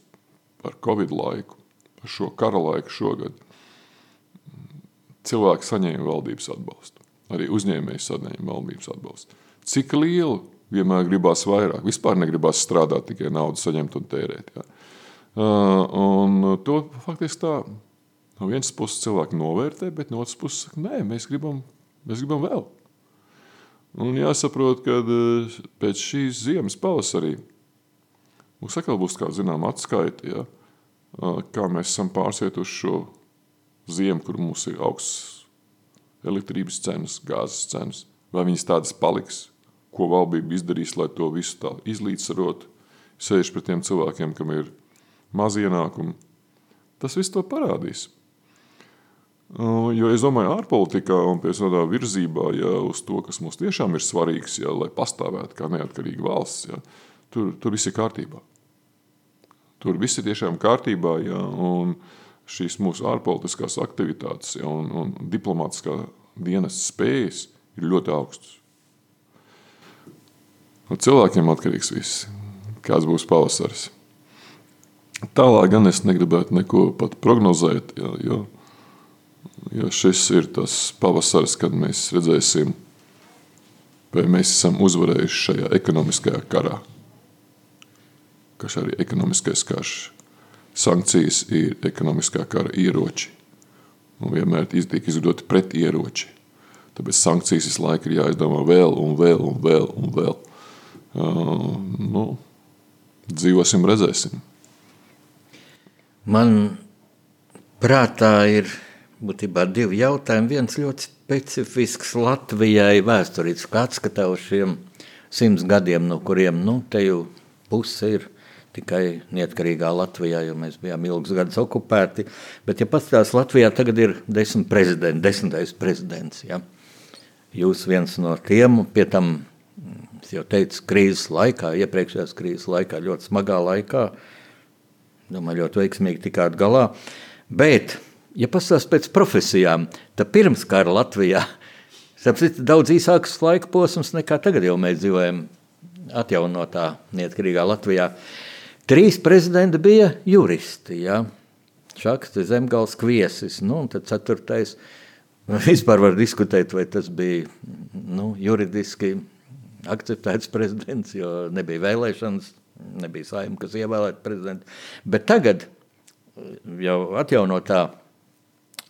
Speaker 2: par Covid laiku, par šo kara laiku šogad, cilvēki saņēma valdības atbalstu. Arī uzņēmēji saņēma valdības atbalstu. Cik lielu vienmēr gribās vairāk. Vispār negribās strādāt, tikai naudu saņemt un tērēt. Ja. Uh, un to faktiski tā no vienas puses cilvēki novērtē, bet no otras puses saka, nē, mēs gribam, mēs gribam vēl. Un jāsaprot, ka uh, pēc šīs ziemas pavasarī mums atkal būs kāda zināma atskaita, ja, uh, kā mēs esam pārsietuši šo ziemu, kur mums ir augsts elektrības cenas, gāzes cenas, vai viņas tādas paliks, ko valdība izdarīs, lai to visu tā izlīdzsvarot, sēž pret tiem cilvēkiem, kam ir maz ienākumu. Tas viss to parādīs. Jo es domāju, ārpolitikā un tādā virzībā, ja uz to, kas mums tiešām ir svarīgs, ja, lai pastāvētu kā neatkarīga valsts, ja, tur, tur viss ir kārtībā. Tur viss ir tiešām kārtībā, ja, un šīs mūsu ārpolitiskās aktivitātes ja, un, un diplomātiskā dienas spējas ir ļoti augstas. No cilvēkiem atkarīgs viss, kāds būs pavasaris. Tālāk gan es negribētu neko pat prognozēt, jo, jo, jo šis ir tas pavasaris, kad mēs redzēsim, vai mēs esam uzvarējuši šajā ekonomiskajā karā. Kas arī ekonomiskais karš sankcijas ir ekonomiskā kara ieroči. Un vienmēr tiek izveidoti pretieroči. Tāpēc sankcijas visu laiku ir jāizdomā vēl un vēl un vēl. Un vēl. Nu, dzīvosim, redzēsim.
Speaker 1: Man prātā ir būtībā divi jautājumi. Viens ļoti specifisks Latvijai vēsturisks atskatā uz šiem simts gadiem, no kuriem nu, te jau puse ir tikai neatkarīgā Latvijā, jo mēs bijām ilgus gadus okupēti. Bet, ja paskatās, Latvijā tagad ir desmit prezidenti, desmitais prezidents. Ja? Jūs viens no tiem, pie tam, es jau teicu, krīzes laikā, iepriekšējās krīzes laikā, ļoti smagā laikā, domāju, ļoti veiksmīgi tikāt galā. Bet, ja pastāstās pēc profesijām, tad pirms kara Latvijā, sapsit, daudz īsāks laika posms nekā tagad jau mēs dzīvojam atjaunotā neatkarīgā Latvijā. Trīs prezidenti bija juristi, ja? Šakste, Zemgals, Kviesis, nu, un tad ceturtais, vispār var diskutēt, vai tas bija, nu, juridiski akceptēts prezidents, jo nebija vēlēšanas, nebija saima, kas ievēlēt prezidentu. Bet tagad, jau atjaunotā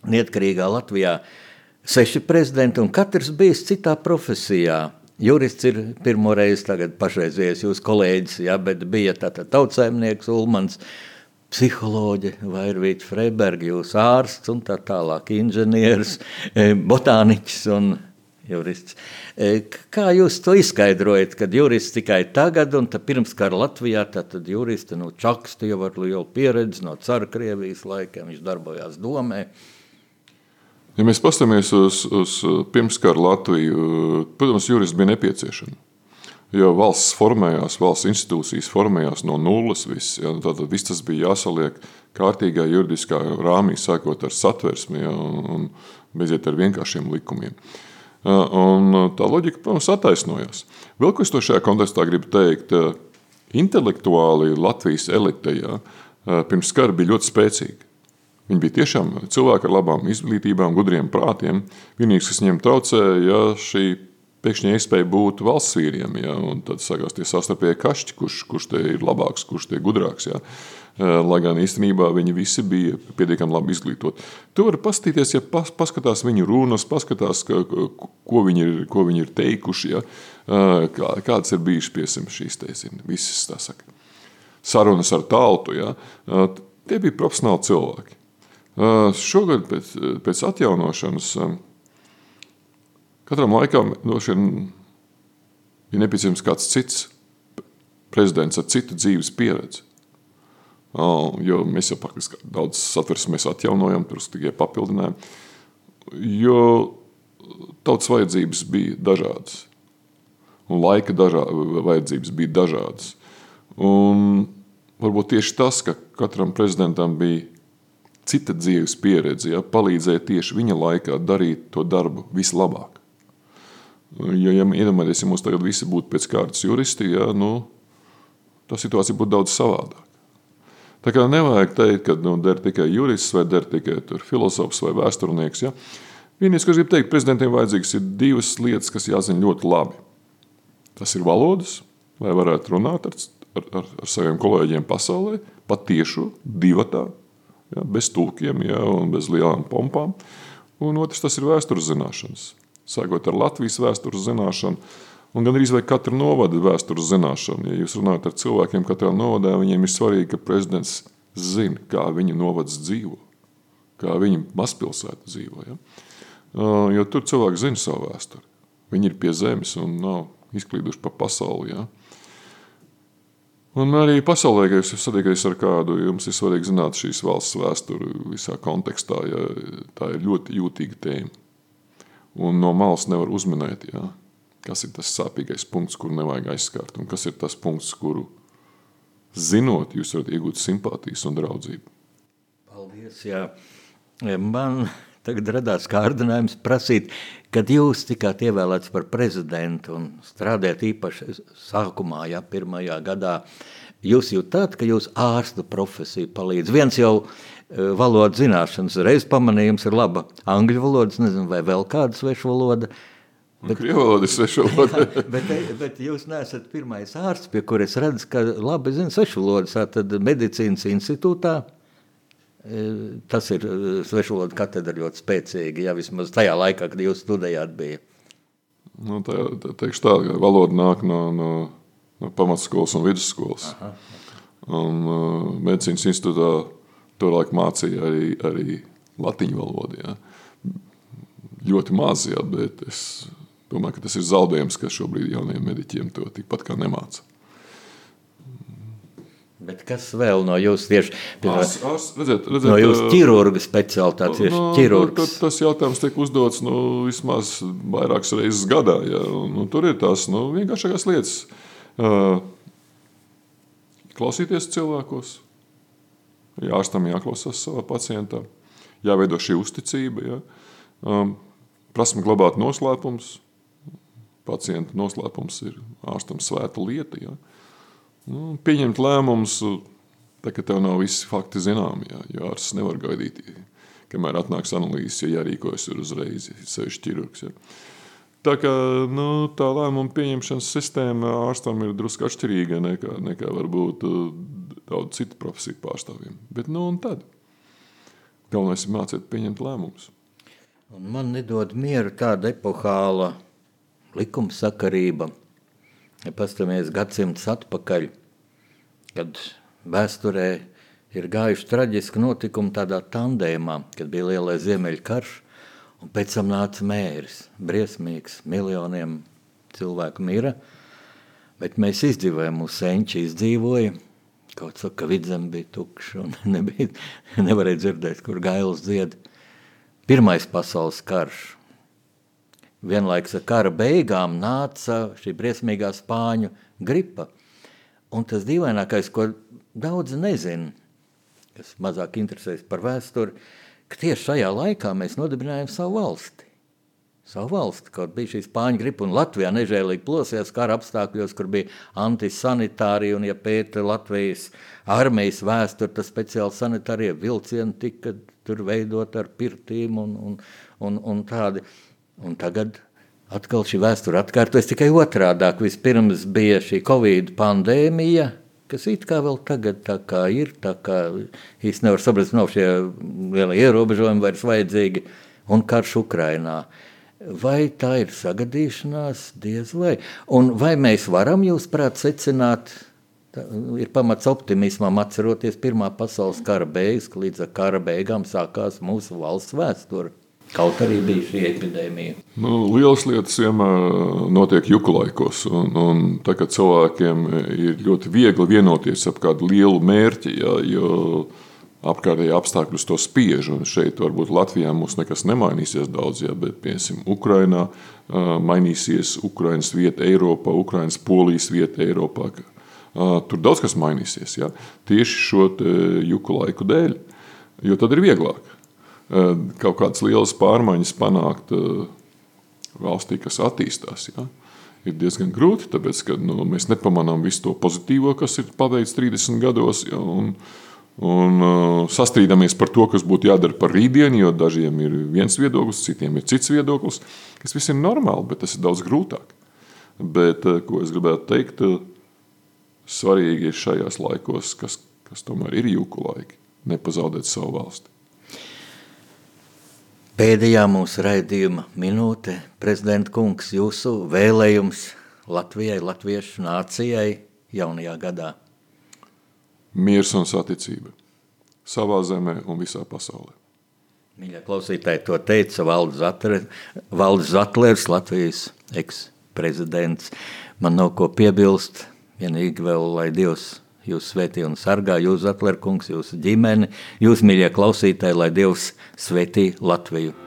Speaker 1: neatkarīgā Latvijā, seši prezidenti un katrs bijis citā profesijā. Jurists ir pirmo reizi tagad pašreizies jūs kolēģis, ja, bet bija tātad tautsēmnieks Ulmans, psiholoģi, Vairvīts Freibergi, jūs ārsts un tā tālāk, inženieris, eh, botāniķis un jurists. E, Kā jūs to izskaidrojat, kad jurists tikai tagad, un pirms kara Latvijā, tad juristi no Čaksta jau ar lielu pieredzi no cara Krievijas laikiem, viņš darbojās domē.
Speaker 2: Ja mēs paskatāmies uz, uz pirmskara Latviju, protams, jurists bija nepieciešams. Jo valsts formējās, valsts institūcijas formējās no nulles. Viss, ja, tad viss tas bija jāsaliek kārtīgā juridiskā rāmī, sākot ar satversmi ja, un, un beidziet ar vienkāršiem likumiem. Un tā loģika, protams, attaisnojās. Vēl ko es to šajā kontekstā gribu teikt, intelektuāli Latvijas elite ja, pirms kara bija ļoti spēcīga. Viņi bija tiešām cilvēki ar labām izglītībām, gudriem prātiem. Vienīgais, kas viņiem traucēja, ja šī pēkšņi iespēja būt valsts vīriem, ja, un tad sākās tie sastarpēji kašķi, kurš, kurš te ir labāks, kurš te ir gudrāks. Ja. Lai gan īstenībā viņi visi bija pietiekami labi izglītoti. Tu vari paskatīties, ja pas, paskatās viņu runas, paskatās, ka, ko, viņi ir, ko viņi ir teikuši, ja, kā, kādas ir bijušas piesim šīs teizina, visas tā saka. Sarunas ar tautu, ja, tie bija profesionāli cilvēki. Šogad pēc, pēc atjaunošanas katram laikam droši vien ir nepieciešams kāds cits prezidents ar citu dzīves pieredzi. Jo mēs jau faktiski daudz satversmes atjaunojam, tur tikai papildinājam. Jo tautas vajadzības bija dažādas. Un laika dažā, vajadzības bija dažādas. Un varbūt tieši tas, ka katram prezidentam bija cita dzīves pieredze, ja, palīdzēja tieši viņa laikā darīt to darbu vislabāk. Jo, ja iedomājieties, ja mums tagad visi būtu pēc kārtas juristi, ja, nu, tā situācija būtu daudz savādāka. Tā kā nevajag teikt, ka nu, der tikai jurists vai der tikai filozofs vai vēsturnieks. Ja. Vienīgais, ko es gribu teikt, prezidentiem vajadzīgs ir divas lietas, kas jāzina ļoti labi. Tas ir valodas, lai varētu runāt ar, ar, ar, ar saviem kolēģiem pasaulē, patiešu divatā, ja, bez tūkiem ja, un bez lielām pompām. Un otrs, tas ir vēstures zināšanas. Sākot ar Latvijas vēstures zināšanu, un gan arī katra novada vēstures zināšanu. Ja jūs runājat ar cilvēkiem katrā novadā, viņiem ir svarīgi, ka prezidents zina, kā viņa novads dzīvo, kā viņa mazpilsēta dzīvo. Ja? Jo tur cilvēki zina savu vēsturi. Viņi ir pie zemes un nav izklīduši pa pasauli. Ja? Un arī pasaulē, kad jūs satiekaties ar kādu, jums ir svarīgi zināt šīs valsts vēsturi visā kontekstā. Ja, tā ir ļoti jūtīga tēma. Un no malas nevar uzminēt, ja, kas ir tas sāpīgais punkts, kuru nevajag aizskārt, un kas ir tas punkts, kuru zinot, jūs varat iegūt simpātijas un draudzību.
Speaker 1: Paldies! Jā. Man tagad radās kārdinājums prasīt, kad jūs tikāt ievēlēts par prezidentu un strādājat īpaši sākumā, ja pirmajā gadā, jūs jūtāt, ka jūs ārsta profesija palīdz. Viens jau e, valodas zināšanas reiz pamanījums ir laba angļu valodas, nezinu, vai vēl kāda svešu valoda,
Speaker 2: Bet, Krievu valoda ir svešu valoda.
Speaker 1: bet, bet jūs neesat pirmais ārsts, pie kur es redzu, ka labi zina svešu valodas, tad medicīnas institūtā, e, tas ir e, svešvalodu katedra ļoti spēcīga, ja vismaz tajā laikā, kad jūs studējāt bija.
Speaker 2: Nu, tā, tā, teikšu tā, ka valoda nāk no, no, no pamatskolas un vidusskolas. Aha. Un uh, medicīnas institūtā tolaik mācīja arī, arī latiņu valodu. Ja. Ļoti maz, ja, bet es domāju, ka tas ir zaudējums, ka šobrīd jauniem mediķiem to tikpat kā nemāca.
Speaker 1: Bet kas vēl no jūsu tieši
Speaker 2: Ars, ars, redziet, redziet,
Speaker 1: no jūsu ķirurga speciālitātes, tieši
Speaker 2: Nu,
Speaker 1: ķirurgs?
Speaker 2: tad Tas jautājums tiek uzdots nu, vismaz vairākas reizes gadā. Ja, nu, tur ir tās nu, vienkāršākās lietas. Klausīties cilvēkos, ja ārstam jāklausās savā pacientā, jāveido šī uzticība, ja. prasme glabāt noslēpums. Pacienta noslēpums ir ārstam svēta lieta. Ja. Nu, pieņemt lēmumus, tā kā tev nav visi fakti zināmi, ja, jo ārsts nevar gaidīt, kamēr atnāks analīzes, ja jārīkojas uzreiz, sevišķi ķirurgs. Ja. Tā kā nu, tā lēmuma pieņemšanas sistēma ārstam ir drusku atšķirīga nekā, nekā varbūt uh, daudz citu profesiju pārstāvjiem. Bet nu un tad? Galvenais ir mācīt pieņemt lēmumus.
Speaker 1: Man nedod mieru tāda epohāla likumsakarība. Ja paskatāmies gadsimtus atpakaļ, kad vēsturē ir gājuši traģiski notikumi tādā tandēmā, kad bija lielais ziemeļkarš, un pēc tam nāca mērs, briesmīgs, miljoniem cilvēku mira, bet mēs izdzīvojam, mūsu senči izdzīvoja, kaut saka, ka vidzem bija tukšs un nebija, nevarēja dzirdēt, kur gails dzied. Pirmais pasaules karš, vienlaiks ar kara beigām nāca šī briesmīgā spāņu gripa. Un tas dīvainākais, ko daudzi nezina, kas mazāk interesēs par vēsturi, ka tieši šajā laikā mēs nodibinājām savu valsti. Savu valsti, kaut bija šī spāņu gripa, un Latvijā nežēlīgi plosījās kara apstākļos, kur bija antisanitārija, un ja pēta Latvijas armijas vēsturi, tad speciāli sanitārie vilcieni tika tur veidot ar pirtīm un, un, un, un tādi. Un tagad atkal šī vēsture atkārtojas tikai otrādāk. Vispirms bija šī Covid pandēmija, kas it kā vēl tagad tā kā ir, tā kā īsti nevar saprast, nav šie lielie ierobežojumi vairs vajadzīgi, un karš Ukrainā. Vai tā ir sagadīšanās, diez vai? Un vai mēs varam, jūs prāt, secināt, ir pamats optimismam atceroties Pirmā pasaules kara beigas, ka līdz ar kara beigām sākās mūsu valsts vēsture? Kaut arī bija šī epidēmija.
Speaker 2: Nu, lielas lietas vienmēr notiek juku laikos. Un, un tā, cilvēkiem ir ļoti viegli vienoties ap kādu lielu mērķi, ja, jo apkārtējie apstākļi to spiež. Šeit varbūt Latvijā mums nekas nemainīsies daudz, ja, bet piemēram Ukrainā uh, mainīsies Ukrainas vieta Eiropā, Ukrainas polijas vieta Eiropā. Tur daudz kas mainīsies ja, tieši šo juku laiku dēļ, jo tad ir vieglāk kaut kādas lielas pārmaiņas panākt valstī, kas attīstās. Ja? Ir diezgan grūti, tāpēc ka nu, mēs nepamanām visu to pozitīvo, kas ir paveikts 30 gados. Ja? Un, un uh, sastrīdamies par to, kas būtu jādara par rītdienu, jo dažiem ir viens viedoklis, citiem ir cits viedoklis. Tas viss ir normāli, bet tas ir daudz grūtāk. Bet, uh, ko es gribētu teikt, uh, svarīgi ir šajos laikos, kas, kas tomēr ir jūku laiki, nepazaudēt savu valsti.
Speaker 1: Pēdējā mūsu raidījuma minūte, prezidenta kungs, jūsu vēlējums Latvijai, latviešu nācijai jaunajā gadā.
Speaker 2: Miers un saticība savā zemē un visā pasaulē.
Speaker 1: Mīļie klausītāji, to teica Valdis Zatlers Latvijas eksprezidents. Man nav ko piebilst, vienīgi vēl, lai Dievs jūs svētī un sargā, jūs Zatlerkungs, jūsu ģimeni, jūs, mīļie klausītāji, lai Dievs svētī Latviju.